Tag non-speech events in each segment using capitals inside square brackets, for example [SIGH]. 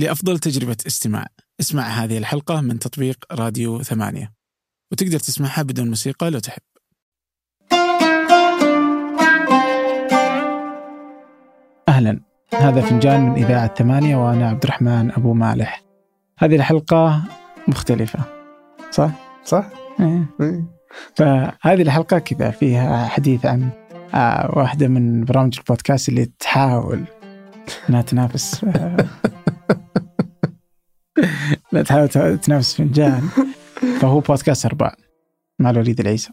لأفضل تجربة استماع اسمع هذه الحلقة من تطبيق راديو ثمانية وتقدر تسمعها بدون موسيقى لو تحب أهلا هذا فنجان من إذاعة ثمانية وأنا عبد الرحمن أبو مالح هذه الحلقة مختلفة صح؟ صح؟ إيه. إيه. فهذه الحلقة كذا فيها حديث عن آه، واحدة من برامج البودكاست اللي تحاول إنها تنافس [LAUGHS] [LAUGHS] لا تحاول تنافس فنجان فهو بودكاست أرباع مع الوليد العيسى.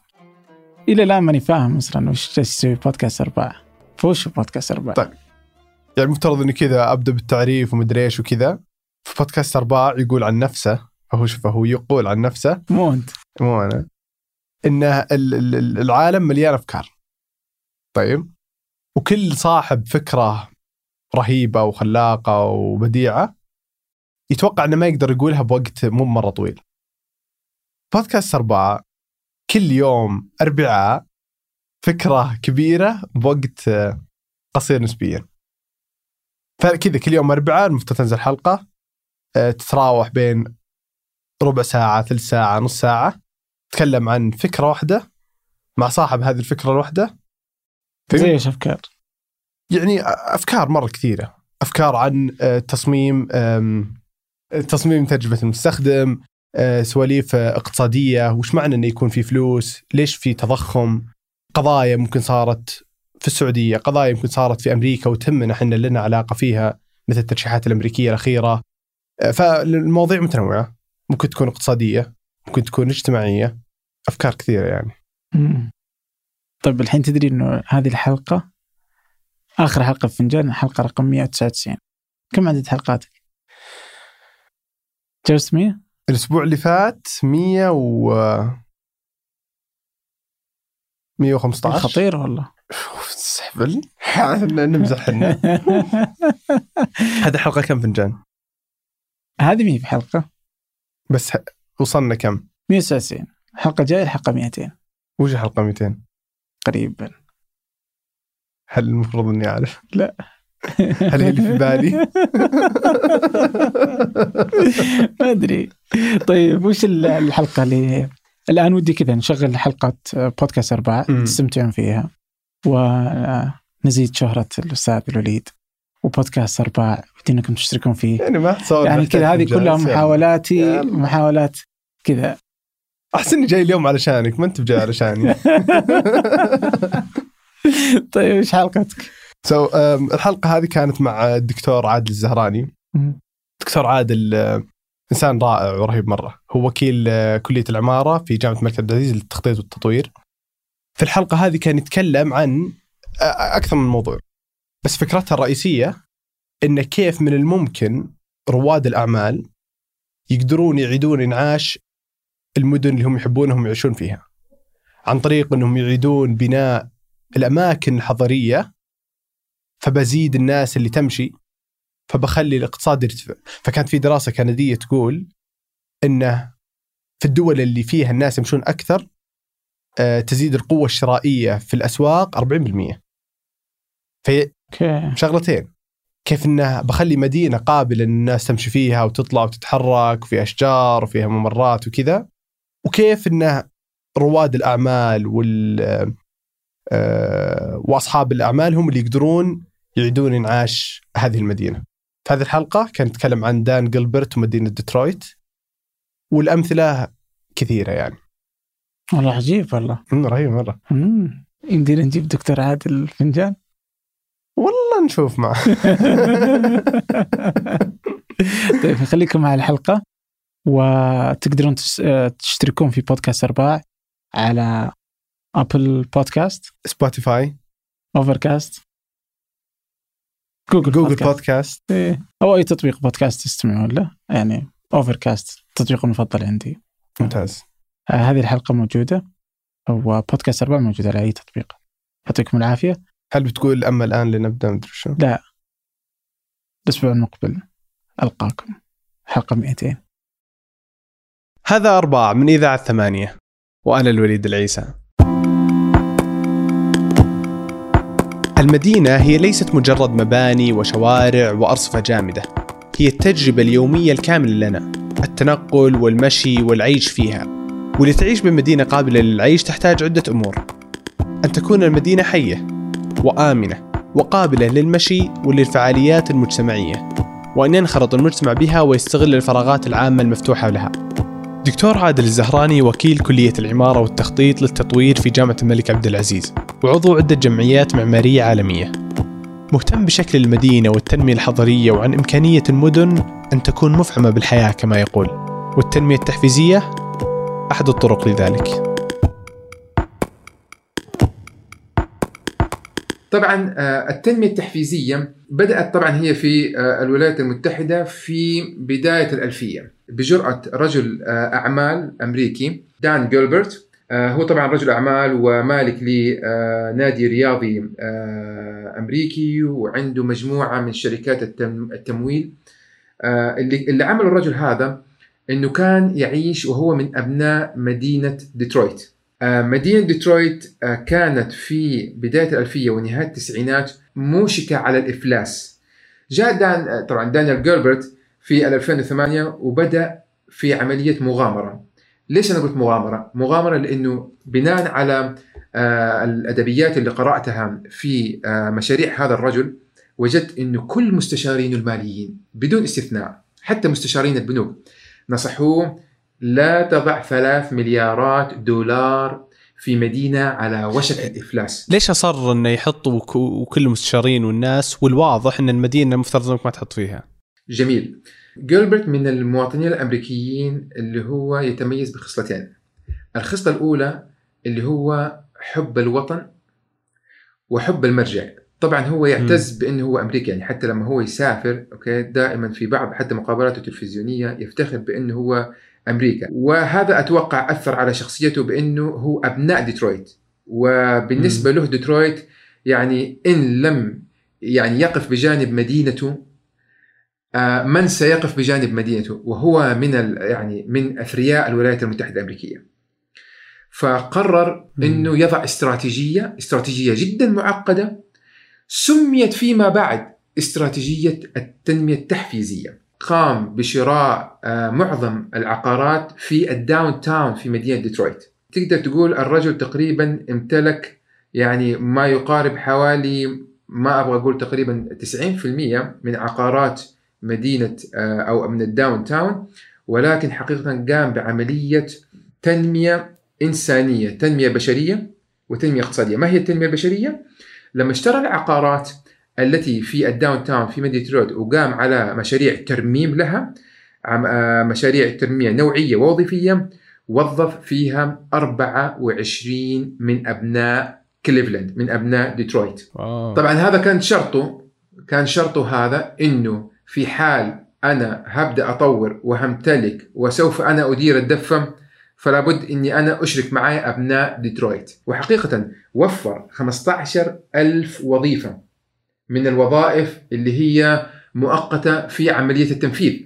إلى الآن ماني فاهم أصلا وش جالس يسوي بودكاست أرباع فوش بودكاست أرباع طيب. يعني المفترض إني كذا أبدأ بالتعريف ومدري إيش وكذا. في بودكاست ارباع يقول عن نفسه. فهو شوف هو يقول عن نفسه. مو أنت. مو أنا. إنه ال- ال- ال- العالم مليان أفكار. طيب. وكل صاحب فكرة رهيبة وخلاقة وبديعة. يتوقع إنه ما يقدر يقولها بوقت مو مرة طويل. بودكاست أربعة كل يوم اربعاء فكرة كبيرة بوقت قصير نسبيا. فكذا كل يوم اربعاء المفترض تنزل حلقة آه، تتراوح بين ربع ساعة ثلث ساعة نص ساعة تتكلم عن فكرة واحدة مع صاحب هذه الفكرة الواحدة. زي إيش أفكار؟ يعني أفكار مرة كثيرة. أفكار عن آه، تصميم تصميم تجربة المستخدم آه، سواليف آه، اقتصادية وش معنى إنه يكون في فلوس؟ ليش في تضخم؟ قضايا ممكن صارت في السعودية قضايا ممكن صارت في أمريكا وتهمنا إحنا لنا علاقة فيها مثل الترشيحات الأمريكية الأخيرة. آه، فالمواضيع متنوعة ممكن تكون اقتصادية ممكن تكون اجتماعية أفكار كثيرة يعني. طيب الحين تدري إنه هذه الحلقة آخر حلقة في فنجان الحلقة رقم 199 كم عدد حلقاتك؟ تجاوزت 100؟ الأسبوع اللي فات 100 و 115 خطير والله سحبل [LAUGHS] نمزح. [LAUGHS] هذه الحلقة كم فنجان؟ هذه مي بحلقة بس ح- وصلنا كم؟ 199 الحلقة الجاية الحلقة 200 وش الحلقة 200 قريبا هل المفروض إني أعرف؟ لا. [LAUGHS] هل هي اللي في بالي؟ [LAUGHS] ما أدري طيب وش ال- الحلقة اللي الآن ودي كذا نشغل حلقة بودكاست أربعة مم. تستمتعون فيها ونزيد شهرة الأستاذ الوليد وبودكاست أرباع ودي أنكم تشتركون فيه يعني ما تصور يعني كذا هذه كلها. محاولاتي يلا. محاولات كذا احسن إني جاي اليوم علشانك ما أنت بجاي علشاني [LAUGHS] طيب إيش حلقتك؟ سو so, um, الحلقة هذه كانت مع الدكتور عادل الزهراني. دكتور عادل آه، إنسان رائع ورهيب مرة. هو وكيل آه، كلية العمارة في جامعة الملك عبد العزيز للتخطيط والتطوير. في الحلقة هذه كان يتكلم عن آه، أكثر من موضوع. بس فكرتها الرئيسية ان كيف من الممكن رواد الأعمال يقدرون يعيدون انعاش المدن اللي هم يحبونهم يعيشون فيها. عن طريق إنهم يعيدون بناء الأماكن الحضرية فبزيد الناس اللي تمشي فبخلي الاقتصاد يرتفع. فكانت في دراسة كندية تقول انه في الدول اللي فيها الناس يمشون أكثر آه، تزيد القوة الشرائية في الأسواق 40% في شغلتين. كيف انه بخلي مدينة قابلة إن الناس تمشي فيها وتطلع وتتحرك وفيها أشجار وفيها ممرات وكذا وكيف انه رواد الأعمال وال وأصحاب الأعمال هم اللي يقدرون يعيدون إنعاش هذه المدينة. في هذه الحلقة كان نتكلم عن دان جلبرت ومدينة ديترويت والأمثلة كثيرة يعني. والله عجيب والله رهيب مرة. يمدينا نجيب دكتور عادل فنجان والله نشوف معه. [LAUGHS] طيب خليكم مع الحلقة وتقدرون آه، تشتركون في بودكاست أرباع على Apple Podcast سبوتيفاي، أوفركاست جوجل, جوجل بودكاست. بودكاست، إيه. أو أي تطبيق بودكاست تستمعون له يعني أوفركاست التطبيق المفضل عندي. ممتاز. آه، هذه الحلقة موجودة وبودكاست أرباع موجود على أي تطبيق. يعطيكم العافية. هل بتقول أما الآن لنبدأ؟ مدري شو؟ الأسبوع المقبل ألقاكم. حلقة 200 هذا أرباع من إذاعة ثمانية وأنا الوليد العيسى. المدينة هي ليست مجرد مباني وشوارع وأرصفة جامدة. هي التجربة اليومية الكاملة لنا التنقل والمشي والعيش فيها. ولتعيش بمدينة قابلة للعيش تحتاج عدة أمور. أن تكون المدينة حية وآمنة وقابلة للمشي وللفعاليات المجتمعية. وأن ينخرط المجتمع بها ويستغل الفراغات العامة المفتوحة لها. دكتور عادل الزهراني وكيل كلية العمارة والتخطيط للتطوير في جامعة الملك عبد العزيز. وعضو عدة جمعيات معمارية عالمية. مهتم بشكل المدينة والتنمية الحضرية وعن إمكانية المدن أن تكون مفعمة بالحياة كما يقول. والتنمية التحفيزية أحد الطرق لذلك. طبعا آه، التنمية التحفيزية بدأت طبعا هي في آه، الولايات المتحدة في بداية الألفية بجرأة رجل آه، أعمال أمريكي دان جيلبرت هو طبعا رجل أعمال ومالك لنادي رياضي أمريكي وعنده مجموعة من شركات التمويل. اللي اللي عمل الرجل هذا إنه كان يعيش وهو من أبناء مدينة ديترويت. آه، مدينة ديترويت آه، كانت في بداية الألفية ونهاية التسعينات موشكة على الإفلاس. جاء دان آه، طبعا دانيال جيلبرت في 2008 وبدأ في عملية مغامرة. ليش أنا قلت مغامرة؟ مغامرة لأنه بناء على الأدبيات اللي قرأتها في مشاريع هذا الرجل وجدت أنه كل مستشارين الماليين بدون استثناء حتى مستشارين البنوك نصحوه لا تضع ثلاث مليارات دولار في مدينة على وشك الإفلاس. ليش أصر أنه يحطوا وكل المستشارين والناس والواضح أن المدينة المفترض أنك ما تحط فيها؟ جميل. جيلبرت من المواطنين الأمريكيين اللي هو يتميز بخصلتين. الخصلة الأولى اللي هو حب الوطن وحب المرجع. طبعا هو يعتز بأنه هو أمريكي يعني حتى لما هو يسافر okay دائما في بعض حتى مقابلاته التلفزيونية يفتخر بأنه هو أمريكا. وهذا أتوقع أثر على شخصيته بأنه هو أبناء ديترويت. وبالنسبة له ديترويت يعني إن لم يعني يقف بجانب مدينته من سيقف بجانب مدينته وهو من يعني من أثرياء الولايات المتحدة الأمريكية. فقرر إنه يضع استراتيجية استراتيجية جدا معقدة سميت فيما بعد استراتيجية التنمية التحفيزية. قام بشراء آه، معظم العقارات في ال downtown في مدينة ديترويت. تقدر تقول الرجل تقريبا امتلك يعني ما يقارب حوالي ما أبغى أقول تقريبا 90% من عقارات مدينة آه، أو من ال downtown ولكن حقيقة قام بعملية تنمية إنسانية، تنمية بشرية وتنمية اقتصادية، ما هي التنمية البشرية؟ لما اشترى العقارات التي في ال downtown في مدينة رود وقام على مشاريع ترميم لها آه، مشاريع ترميم نوعية ووظيفية وظف فيها 24 من أبناء كليفلاند من أبناء ديترويت wow. طبعا هذا كان شرطه كان شرطه هذا أنه في حال أنا هبدأ أطور وهمتلك وسوف أنا أدير الدفة فلا بد أني أنا أشرك معي أبناء ديترويت. وحقيقة وفر 15 ألف وظيفة من الوظائف اللي هي مؤقتة في عملية التنفيذ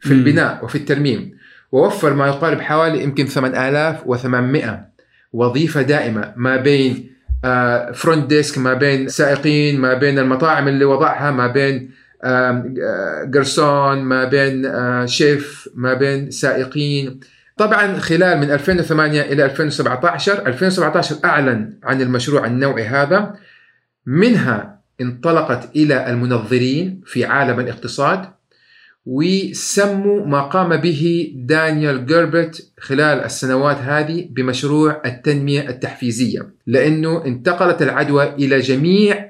في البناء وفي الترميم. ووفر ما يقارب حوالي يمكن 8800 وظيفة دائمة ما بين front آه، desk ما بين سائقين ما بين المطاعم اللي وضعها ما بين جرسون آه، ما بين آه، شيف ما بين سائقين. طبعا خلال من 2008 إلى 2017 2017 أعلن عن المشروع النوعي هذا. منها انطلقت إلى المنظرين في عالم الاقتصاد وسموا ما قام به دانيال جيلبرت خلال السنوات هذه بمشروع التنمية التحفيزية لأنه انتقلت العدوى إلى جميع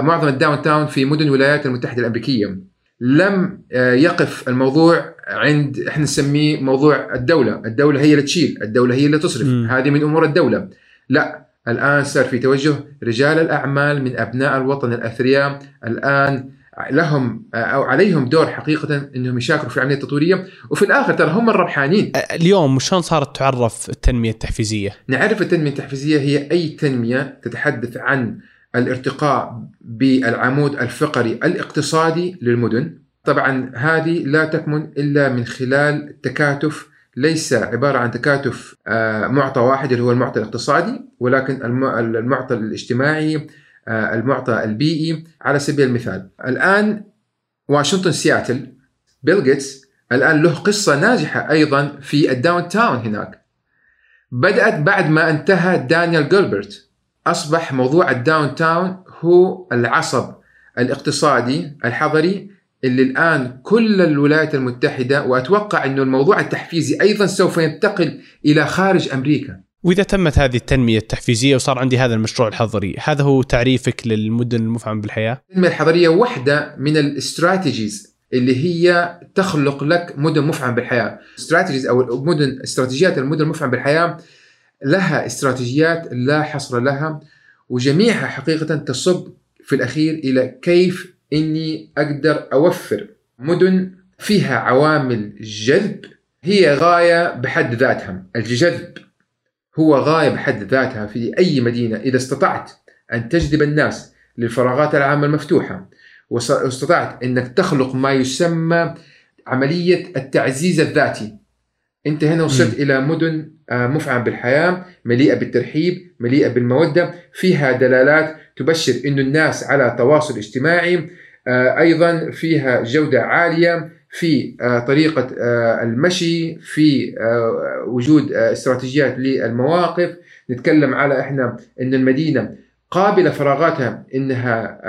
معظم ال downtown في مدن الولايات المتحدة الأمريكية. لم آه، يقف الموضوع عند إحنا نسميه موضوع الدولة. الدولة هي اللي تشيل الدولة هي اللي تصرف. م. هذه من أمور الدولة. لا الآن صار في توجه رجال الأعمال من أبناء الوطن الأثرياء. الآن لهم أو عليهم دور حقيقة أنهم يشاركوا في العملية التطويرية. وفي الآخر ترى هم الربحانين. اليوم شلون صارت تعرف التنمية التحفيزية؟ نعرف التنمية التحفيزية هي أي تنمية تتحدث عن الارتقاء بالعمود الفقري الاقتصادي للمدن. طبعا هذه لا تكمن إلا من خلال تكاتف ليس عبارة عن تكاتف آه، معطى واحد اللي هو المعطى الاقتصادي ولكن المعطى الاجتماعي آه، المعطى البيئي على سبيل المثال. الآن واشنطن سياتل بيل جيتس الآن له قصة ناجحة أيضا في ال downtown هناك. بدأت بعد ما انتهى دانيال جيلبرت أصبح موضوع ال downtown هو العصب الاقتصادي الحضري اللي الآن كل الولايات المتحدة وأتوقع إنه الموضوع التحفيزي أيضا سوف ينتقل إلى خارج أمريكا. وإذا تمت هذه التنمية التحفيزية وصار عندي هذا المشروع الحضري هذا هو تعريفك للمدن المفعمة بالحياة؟ التنمية الحضرية واحدة من الاستراتيجيز اللي هي تخلق لك مدن مفعمة بالحياة. استراتيجيز أو المدن استراتيجيات المدن المفعمة بالحياة لها استراتيجيات لا حصر لها وجميعها حقيقة تصب في الأخير إلى كيف إني أقدر أوفر مدن فيها عوامل جذب. هي غاية بحد ذاتها. الجذب هو غاية بحد ذاتها في أي مدينة. إذا استطعت أن تجذب الناس للفراغات العامة المفتوحة واستطعت إنك تخلق ما يسمى عملية التعزيز الذاتي انت هنا وصلت م. إلى مدن آه، مفعمه بالحياة مليئة بالترحيب مليئة بالمودة فيها دلالات تبشر إنه الناس على تواصل اجتماعي آه، أيضا فيها جودة عالية في آه، طريقة المشي في وجود استراتيجيات للمواقف نتكلم على إحنا إن المدينة قابلة فراغاتها إنها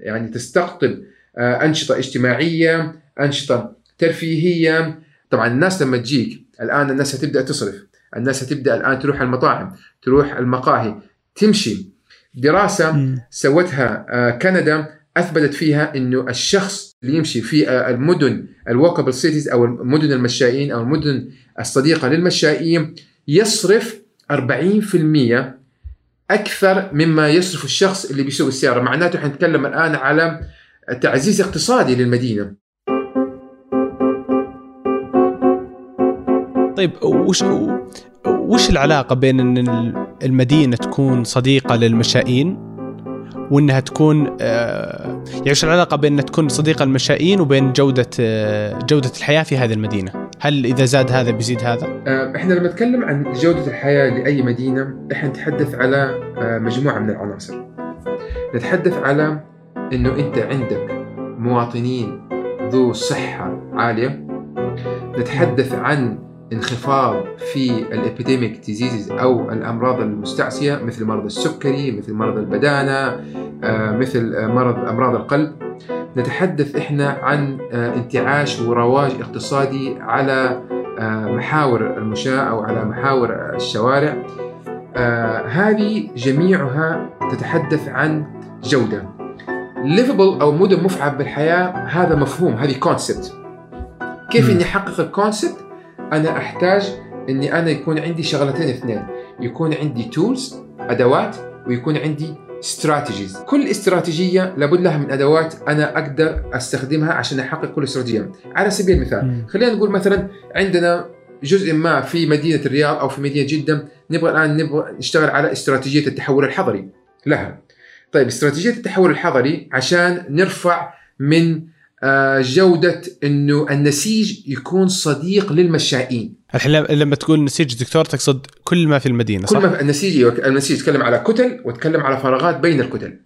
يعني تستقطب أنشطة اجتماعية أنشطة ترفيهية طبعا الناس لما تجيك الآن الناس هتبدا تصرف. الناس هتبدا الآن تروح المطاعم تروح المقاهي تمشي. دراسة. سوتها آه، كندا أثبتت فيها إنه الشخص اللي يمشي في آه، المدن الوكبل سيتيز أو المدن المشائين أو المدن الصديقة للمشائين يصرف 40% أكثر مما يصرف الشخص اللي بيسوق السيارة. معناته حنتكلم الآن على تعزيز اقتصادي للمدينة. طيب وش وش العلاقة بين إن المدينة تكون صديقة للمشائين وإنها تكون آه، يعني وش العلاقة بين إنها تكون صديقة للمشائين وبين جودة آه، جودة الحياة في هذه المدينة؟ هل إذا زاد هذا بيزيد هذا؟ آه، إحنا لما نتكلم عن جودة الحياة لأي مدينة إحنا نتحدث على مجموعة من العناصر. نتحدث على إنه أنت عندك مواطنين ذو صحة عالية. نتحدث عن انخفاض في ال epidemic diseases أو الأمراض المستعصية مثل مرض السكري مثل مرض البدانة آه، مثل مرض أمراض القلب. نتحدث إحنا عن آه، انتعاش ورواج اقتصادي على آه، محاور المشاة أو على محاور الشوارع. هذه جميعها تتحدث عن جودة. livable أو مدن مفعم بالحياة هذا مفهوم هذه concept كيف إني أحقق ال concept أنا أحتاج إني أنا يكون عندي شغلتين اثنين. يكون عندي tools أدوات ويكون عندي strategies كل استراتيجية لابد لها من أدوات أنا أقدر أستخدمها عشان أحقق كل استراتيجية. على سبيل المثال خلينا نقول مثلا عندنا جزء ما في مدينة الرياض أو في مدينة جدة نبغى الآن نبغى نشتغل على استراتيجية التحول الحضري لها. طيب استراتيجية التحول الحضري عشان نرفع من آه، جودة إنه النسيج يكون صديق للمشائين. الحين لما تقول نسيج دكتور تقصد كل ما في المدينة صح؟ كل ما في النسيج النسيج يتكلم على كتل وتكلم على فراغات بين الكتل.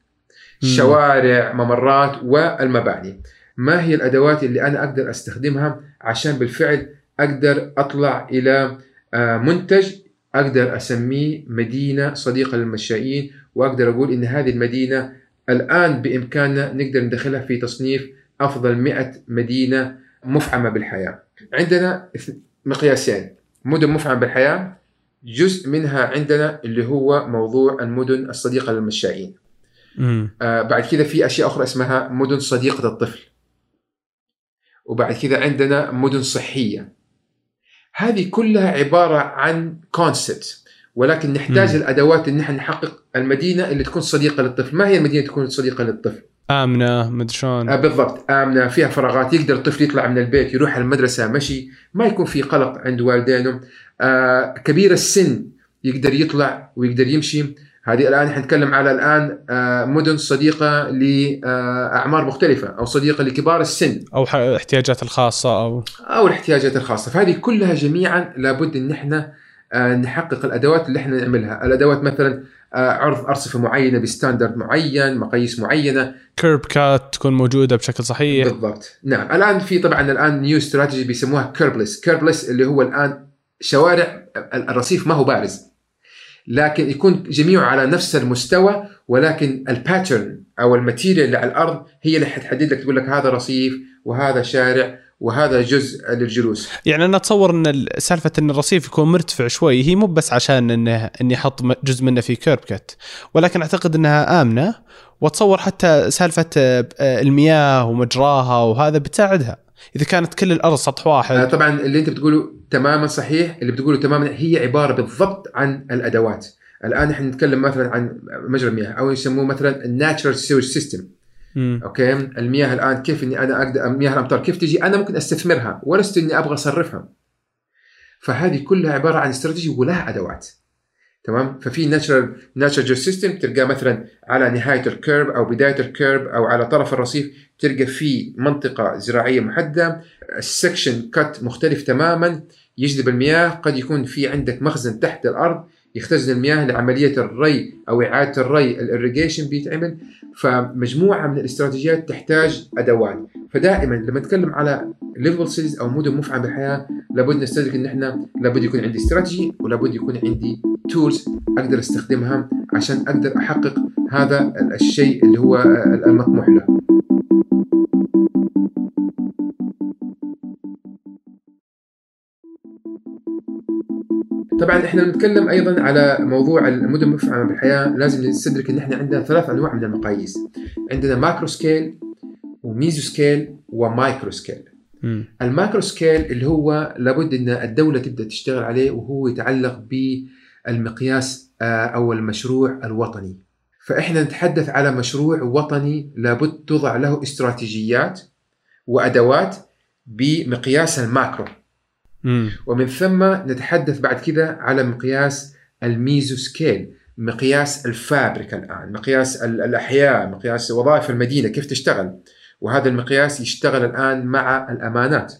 شوارع ممرات والمباني. ما هي الأدوات اللي أنا أقدر أستخدمها عشان بالفعل أقدر أطلع إلى آه، منتج أقدر أسميه مدينة صديقة للمشائين؟ وأقدر أقول إن هذه المدينة الآن بإمكاننا نقدر ندخلها في تصنيف أفضل 100 مدينة مفعمة بالحياة. عندنا مقياسين. مدن مفعمة بالحياة جزء منها عندنا اللي هو موضوع المدن الصديقة للمشائين آه بعد كذا في أشياء أخرى اسمها مدن صديقة الطفل. وبعد كذا عندنا مدن صحية. هذه كلها عبارة عن كونسبت ولكن نحتاج مم. الأدوات إن نحن نحقق المدينة اللي تكون صديقة للطفل، ما هي المدينة تكون صديقة للطفل؟ آمنة مدري شلون. آه بالضبط. آمنة فيها فراغات يقدر الطفل يطلع من البيت يروح المدرسة مشي. ما يكون في قلق عند والدينه. آه كبير السن يقدر يطلع ويقدر يمشي. هذه الآن حنتكلم على الآن آه مدن صديقة لاعمار مختلفة أو صديقة لكبار السن. أو الاحتياجات الخاصة أو أو الاحتياجات الخاصة. فهذه كلها جميعا لابد إن إحنا آه نحقق الأدوات اللي إحنا نعملها. الأدوات مثلا عرض أرصفة معينة ب standard معين مقاييس معينة. curb cut تكون موجودة بشكل صحيح. بالضبط. نعم. الآن في طبعا الآن new strategy بيسموها curbless curbless اللي هو الآن شوارع الرصيف ما هو بارز. لكن يكون جميعه على نفس المستوى ولكن ال pattern أو ال material اللي على الأرض هي اللي حتحدد لك تقول لك هذا رصيف وهذا شارع وهذا جزء للجلوس. يعني أنا أتصور إن سالفة إن الرصيف يكون مرتفع شوي هي مو بس عشان إنه إني أحط جزء منه في curb cut ولكن أعتقد إنها آمنة وأتصور حتى سالفة آه، المياه ومجراها وهذا بتساعدها. إذا كانت كل الأرض سطح واحد. آه طبعا اللي أنت بتقوله تماما صحيح اللي بتقوله تماما هي عبارة بالضبط عن الأدوات. الآن إحنا نتكلم مثلا عن مجرى المياه أو يسموه مثلا ال natural sewage system okay؟ المياه الآن كيف إني أنا أقدر مياه الأمطار كيف تجي؟ أنا ممكن أستثمرها ولست إني أبغى أصرفها. فهذه كلها عبارة عن استراتيجي ولها أدوات. تمام؟ ففي natural natural system تلقاه مثلا على نهاية ال curb أو بداية الكيرب أو على طرف الرصيف تلقى في منطقة زراعية محددة ال section cut مختلف تماما يجذب المياه قد يكون في عندك مخزن تحت الأرض يختزن المياه لعملية الري أو إعادة الري الاريجيشن بيتعمل. فمجموعة من الاستراتيجيات تحتاج أدوات. فدائما لما نتكلم على livable cities أو مدن مفعمة بالحياة لابد نستدرك إن إحنا لابد يكون عندي استراتيجي ولابد يكون عندي tools أقدر استخدمها عشان أقدر أحقق هذا الشيء اللي هو المطموح له. طبعا إحنا بنتكلم أيضا على موضوع المدن المفعمة بالحياة. لازم نستدرك إن إحنا عندنا ثلاث أنواع من المقاييس. عندنا macro scale و meso scale و micro scale. ال macro scale اللي هو لابد إن الدولة تبدأ تشتغل عليه وهو يتعلق بالمقياس آه، أو المشروع الوطني. فإحنا نتحدث على مشروع وطني لابد توضع له استراتيجيات وأدوات بمقياس ال macro. ومن ثم نتحدث بعد كذا على مقياس ال meso scale مقياس ال fabric الآن مقياس الأحياء مقياس وظائف المدينة كيف تشتغل؟ وهذا المقياس يشتغل الآن مع الأمانات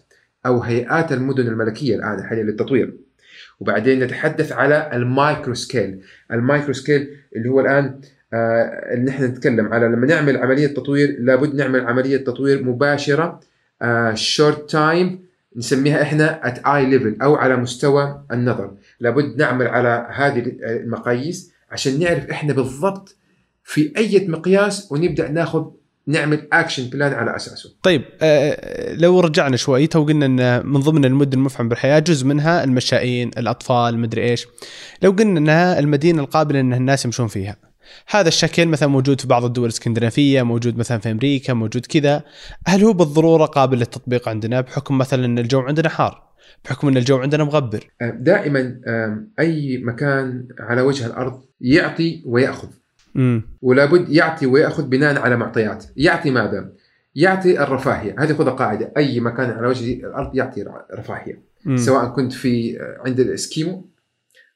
أو هيئات المدن الملكية الآن حاليا للتطوير. وبعدين نتحدث على ال micro scale ال micro scale اللي هو الآن آه اللي نحن نتكلم على لما نعمل عملية تطوير لابد نعمل عملية تطوير مباشرة شورت آه time نسميها إحنا at eye level أو على مستوى النظر لابد نعمل على هذه المقاييس عشان نعرف إحنا بالضبط في أي مقياس ونبدأ ناخذ نعمل action plan على أساسه. طيب آه لو رجعنا شوي تو قلنا إن من ضمن المدن المفعم بالحياة جزء منها المشائين، الأطفال، مدري إيش. لو قلنا إنها المدينة القابلة إن الناس يمشون فيها. هذا الشكل مثلا موجود في بعض الدول الإسكندنافية موجود مثلا في أمريكا موجود كذا. هل هو بالضرورة قابل للتطبيق عندنا؟ بحكم مثلا إن الجو عندنا حار بحكم إن الجو عندنا مغبر. دائما أي مكان على وجه الأرض يعطي ويأخذ. م. ولابد يعطي ويأخذ بناء على معطيات. يعطي ماذا؟ يعطي الرفاهية. هذه خذها قاعدة. أي مكان على وجه الأرض يعطي رفاهية. م. سواء كنت في عند الإسكيمو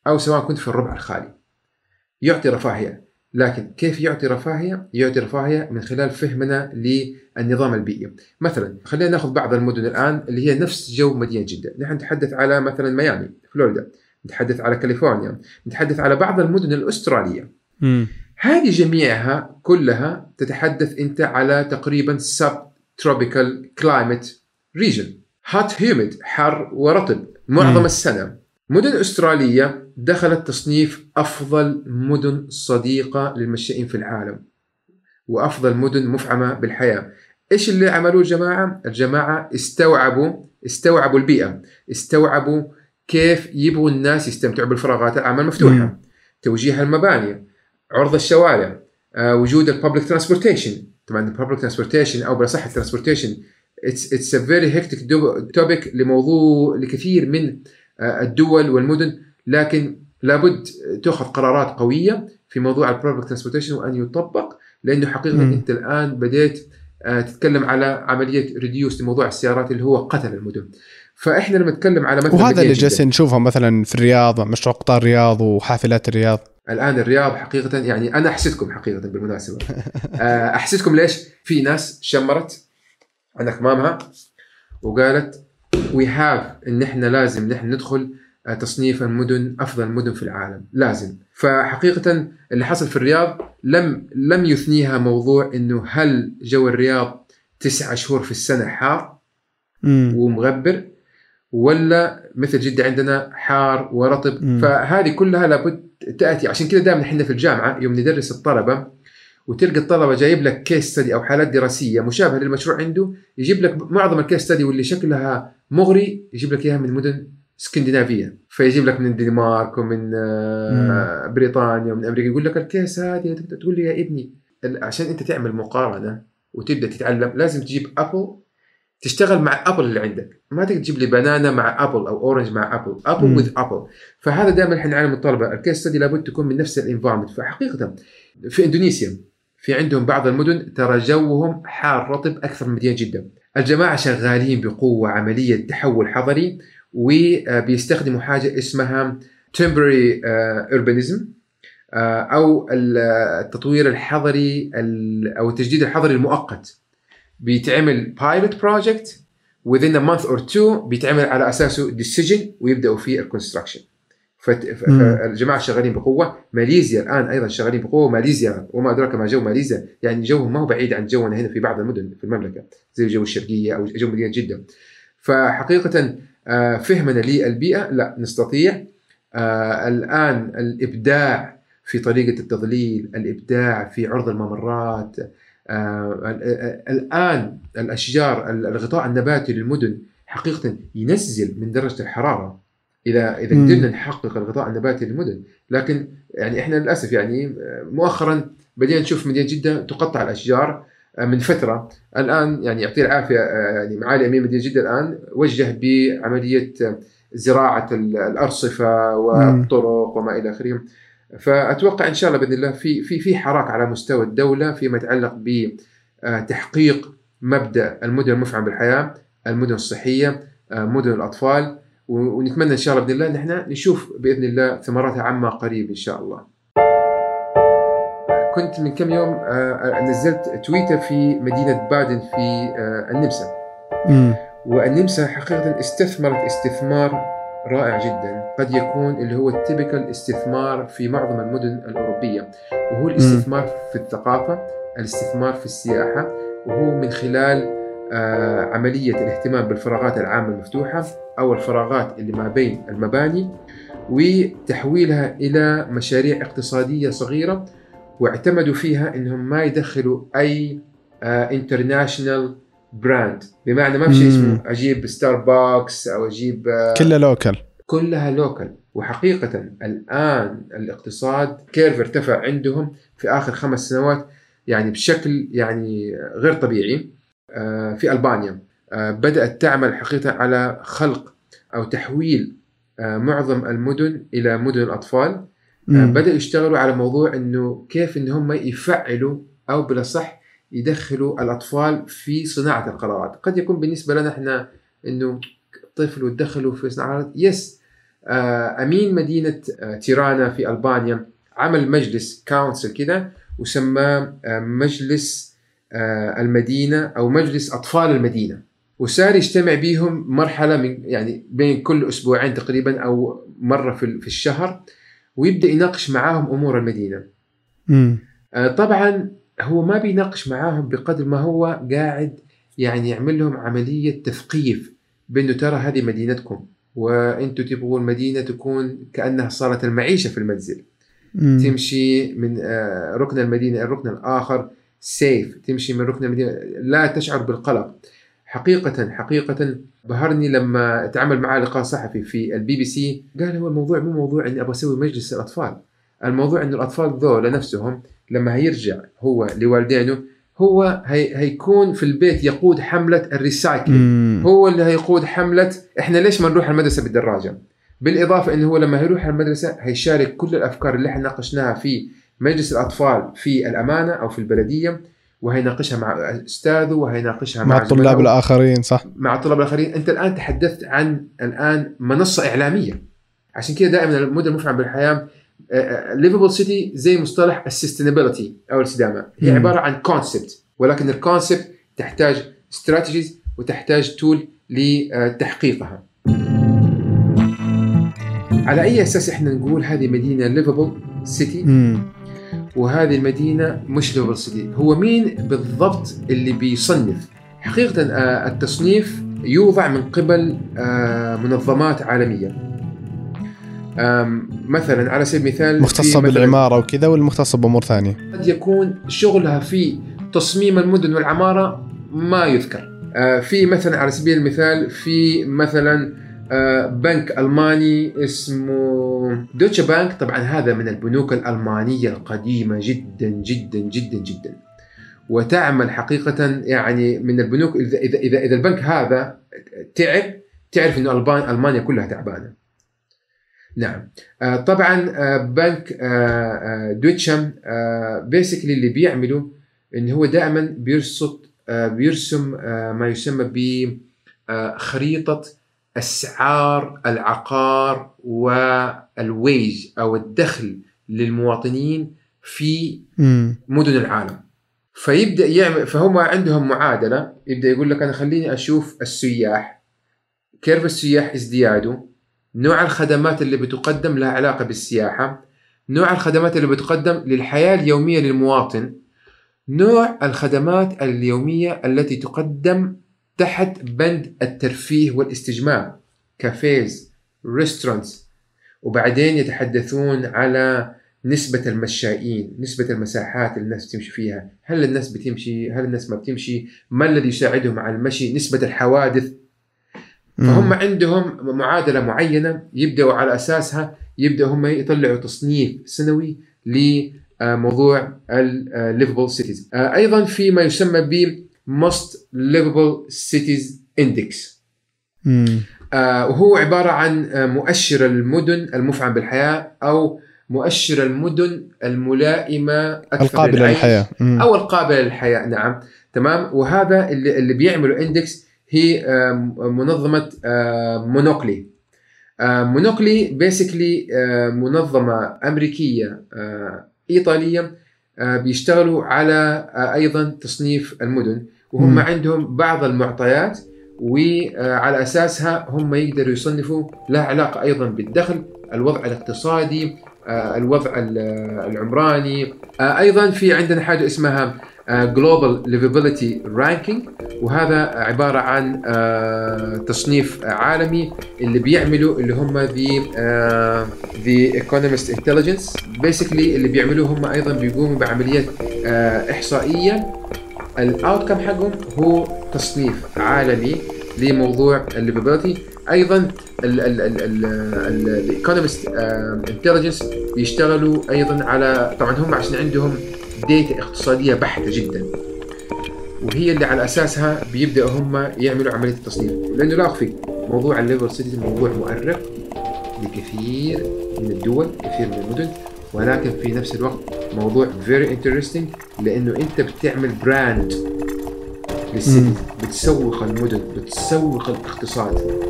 أو سواء كنت في الربع الخالي. يعطي رفاهية. لكن كيف يعطي رفاهية؟ يعطي رفاهية من خلال فهمنا للنظام البيئي. مثلا خلينا نأخذ بعض المدن الآن اللي هي نفس جو مدينة جدة. نحن نتحدث على مثلا ميامي فلوريدا. نتحدث على كاليفورنيا. نتحدث على بعض المدن الأسترالية. م. هذه جميعها كلها تتحدث أنت على تقريبا subtropical climate region hot humid حر ورطب معظم م. السنة. مدن أسترالية دخلت تصنيف أفضل مدن صديقة للمشائين في العالم وأفضل مدن مفعمة بالحياة إيش اللي عملوه الجماعة؟ الجماعة استوعبوا استوعبوا البيئة استوعبوا كيف يبغوا الناس يستمتعوا بالفراغات العامة المفتوحة. توجيه المباني عرض الشوارع آه، وجود ال public transportation طبعا ال public transportation أو بالأصح ال transportation it's it's a very hectic topic لموضوع لكثير من الدول والمدن لكن لابد تأخذ قرارات قوية في موضوع ال public transportation وأن يطبق لأنه حقيقة م. أنت الآن بديت آه، تتكلم على عملية reduce لموضوع السيارات اللي هو قتل المدن فإحنا لما نتكلم على مثلا وهذا اللي جالسين نشوفه مثلا في الرياض مشروع قطار الرياض وحافلات الرياض الآن الرياض حقيقة يعني أنا أحسدكم حقيقة بالمناسبة [LAUGHS] آه، أحسدكم ليش؟ في ناس شمرت عن أكمامها وقالت we have إن إحنا لازم نحن ندخل آه، تصنيف المدن أفضل المدن في العالم. لازم. فحقيقة اللي حصل في الرياض لم لم يثنيها موضوع إنه هل جو الرياض تسعة شهور في السنة حار ومغبر ولا مثل جدة عندنا حار ورطب. مم. فهذه كلها لابد تأتي. عشان كذا دائما إحنا في الجامعة يوم ندرس الطلبة وتلقى الطلبة جايب لك case study أو حالات دراسية مشابهة للمشروع عنده يجيب لك معظم ال case study واللي شكلها مغري يجيب لك إياها من مدن اسكندنافيه فيجيب لك من الدنمارك ومن آه، بريطانيا ومن أمريكا يقول لك ال case هذه تقول لي يا ابني. عشان أنت تعمل مقارنة وتبدأ تتعلم لازم تجيب apple تشتغل مع apple اللي عندك. ما تقدر تجيب لي banana مع apple أو orange مع apple apple مم. with apple فهذا دائما إحنا نعلم الطلبة. ال case study لابد تكون من نفس ال environment فحقيقة في إندونيسيا في عندهم بعض المدن ترى جوهم حار رطب أكثر من مدينة جدة الجماعة شغالين بقوة عملية تحول حضري وبيستخدموا حاجة اسمها temporary urbanism آه، أو التطوير الحضري ال- أو التجديد الحضري المؤقت بيتعمل pilot project within a month or two بيتعمل على أساسه decision ويبدأوا في ال construction. فالجماعه شغالين بقوة. ماليزيا الآن أيضا شغالين بقوة. ماليزيا وما أدراك ما جو ماليزيا يعني جوهم ما هو بعيد عن جونا هنا في بعض المدن في المملكة زي جو الشرقية أو جو مدينه جده فحقيقه آه، فهمنا للبيئة لا نستطيع. آه، الآن الإبداع في طريقة التظليل الإبداع في عرض الممرات آه، ال- ال- الآن الأشجار الغطاء النباتي للمدن حقيقه ينزل من درجة الحرارة. إذا إذا. قدرنا نحقق الغطاء النباتي للمدن. لكن يعني إحنا للأسف يعني مؤخرا بدينا نشوف مدينة جدة تقطع الأشجار آه، من فترة. الآن يعني يعطيه العافية آه، يعني معالي امير مدينة جدة الآن وجه بعملية آه، زراعة ال- الأرصفة والطرق وما إلى اخره فأتوقع إن شاء الله بإذن الله في في في حراك على مستوى الدولة فيما يتعلق بتحقيق مبدأ المدن المفعم بالحياة، المدن الصحية، مدن الأطفال. ونتمنى إن شاء الله بإذن الله ان إحنا نشوف بإذن الله ثمراتها عما قريب إن شاء الله. كنت من كم يوم آه، نزلت تويتر في مدينة بادن في آه، النمسا. والنمسا حقيقة استثمرت استثمار رائع جدا. قد يكون اللي هو التيبيكال استثمار في معظم المدن الأوروبية. وهو الاستثمار في الثقافة الاستثمار في السياحة وهو من خلال آه، عملية الاهتمام بالفراغات العامة المفتوحة. أو الفراغات اللي ما بين المباني وتحويلها إلى مشاريع اقتصادية صغيرة واعتمدوا فيها أنهم ما يدخلوا أي international brand بمعنى ما في شيء. اسمه أجيب ستاربكس أو أجيب آه، كله local كلها local وحقيقة الآن الاقتصاد curve ارتفع عندهم في آخر خمس سنوات يعني بشكل يعني غير طبيعي آه، في ألبانيا. آه، بدأت تعمل حقيقة على خلق أو تحويل آه، معظم المدن إلى مدن الأطفال. آه،. بدأوا يشتغلوا على موضوع إنه كيف إن هم يفعلوا أو بالأصح يدخلوا الأطفال في صناعة القرارات، قد يكون بالنسبة لنا إحنا إنه طفل وتدخلوا في صناعة القرارات، yes آه، أمين مدينة آه، تيرانا في ألبانيا عمل مجلس council كذا وسماه آه، مجلس آه، المدينة أو مجلس أطفال المدينة. وصار يجتمع بيهم مرحلة من يعني بين كل أسبوعين تقريبا أو مرة في في الشهر ويبدأ يناقش معاهم أمور المدينة. مم. آه، طبعا هو ما بيناقش معاهم بقدر ما هو قاعد يعني يعمل لهم عملية تثقيف بأنه ترى هذه مدينتكم وأنتم تبغوا المدينة تكون كأنها صاله المعيشة في المنزل. مم. تمشي من آه، ركن المدينة إلى الركن الآخر safe تمشي من ركن المدينة لا تشعر بالقلق حقيقة حقيقة بهرني لما أتعامل معاه لقاء صحفي في البي بي سي قال هو الموضوع مو موضوع إني أبغى أسوي مجلس الاطفال الموضوع انه الأطفال ذولا نفسهم لما هيرجع هو لوالدينه هو هي هيكون في البيت يقود حملة ال recycling. مم. هو اللي هيقود حملة إحنا ليش ما نروح المدرسة بالدراجة؟ بالإضافة انه هو لما هيروح المدرسة هيشارك كل الأفكار اللي إحنا ناقشناها في مجلس الأطفال في الأمانة أو في البلدية. وهيناقشها مع أستاذه وهيناقشها مع, مع الطلاب الآخرين صح. مع الطلاب الآخرين. أنت الآن تحدثت عن الآن منصة إعلامية. عشان كده دائما المدن المفعم بالحياة. livable city زي مصطلح ال sustainability أو الاستدامه هي مم. عبارة عن concept ولكن ال concept تحتاج strategies وتحتاج tool لتحقيقها. على أي أساس إحنا نقول هذه مدينة livable city. وهذه المدينة مش livable city هو مين بالضبط اللي بيصنف؟ حقيقة آه، التصنيف يوضع من قبل آه، منظمات عالمية. آم، مثلا على سبيل المثال مثلاً- بالعمارة وكذا ولا مختصه بأمور ثانية؟ قد يكون شغلها في تصميم المدن والعمارة ما يذكر. آه، في مثلا على سبيل المثال في مثلا بنك ألماني اسمه دوتشا بانك. طبعا هذا من البنوك الألمانية القديمة جدا جدا جدا جدا. وتعمل حقيقة يعني من البنوك إذا إذا إذا, إذا البنك هذا تعب تعرف إنه ألبان ألمانيا كلها تعبانة. نعم. آه، طبعا آه، بنك آه، آه، دويتشم بيسكلي اللي بيعمله إن هو دائما بيرصد آه، بيرسم آه، ما يسمى بخريطه اسعار العقار والويج أو الدخل للمواطنين في. مدن العالم فيبدأ يعمل فهم عندهم معادلة يبدأ يقول لك أنا خليني أشوف السياح كيرف السياح ازدياده نوع الخدمات اللي بتقدم لها علاقة بالسياحة نوع الخدمات اللي بتقدم للحياة اليومية للمواطن نوع الخدمات اليومية التي تقدم تحت بند الترفيه والاستجمام cafes restaurants وبعدين يتحدثون على نسبة المشائين نسبة المساحات اللي الناس بتمشي فيها. هل الناس بتمشي؟ هل الناس ما بتمشي؟ ما الذي يساعدهم على المشي؟ نسبة الحوادث. فهم عندهم معادلة معينة يبدأوا على أساسها يبدأوا هم يطلعوا تصنيف سنوي لموضوع ال livable cities أيضا في ما يسمى ب Most Livable Cities Index. آه، وهو عبارة عن آه، مؤشر المدن المفعم بالحياة أو مؤشر المدن الملائمة أكثر للحياة. مم. أو القابلة للحياة. نعم. تمام. وهذا اللي, اللي بيعملوا index هي آه، منظمة Monocle Monocle basically منظمة أمريكية آه، إيطالية بيشتغلوا على أيضا تصنيف المدن. وهم مم. عندهم بعض المعطيات وعلى أساسها هم يقدروا يصنفوا لها علاقة أيضا بالدخل، الوضع الاقتصادي، آه، الوضع ال- العمراني، آه، أيضا في عندنا حاجة اسمها global livability ranking وهذا عبارة عن آه، تصنيف عالمي اللي بيعملوا اللي هم the the Economist Intelligence basically اللي بيعملوه هم أيضا بيقوموا بعمليات آه، إحصائية. ال outcome حقهم؟ هو تصنيف عالمي لموضوع ال livability أيضا ال Economist Intelligence بيشتغلوا أيضا على طبعا هم عشان عندهم data اقتصادية بحتة جدا. وهي اللي على أساسها بيبدأوا هم يعملوا عملية التصنيف. لأنه لا أخفي موضوع ال livable cities موضوع مؤرق لكثير من الدول كثير من المدن. ولكن في نفس الوقت موضوع very interesting لأنه أنت بتعمل brand لل city بتسوق المدن بتسوق الاقتصاد.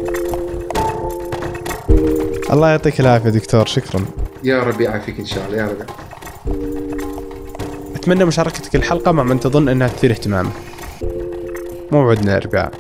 الله يعطيك العافية دكتور شكرا. يا رب يعافيك إن شاء الله يا رب أتمنى مشاركتك الحلقة مع من تظن أنها تثير اهتمامه موعدنا الاربعاء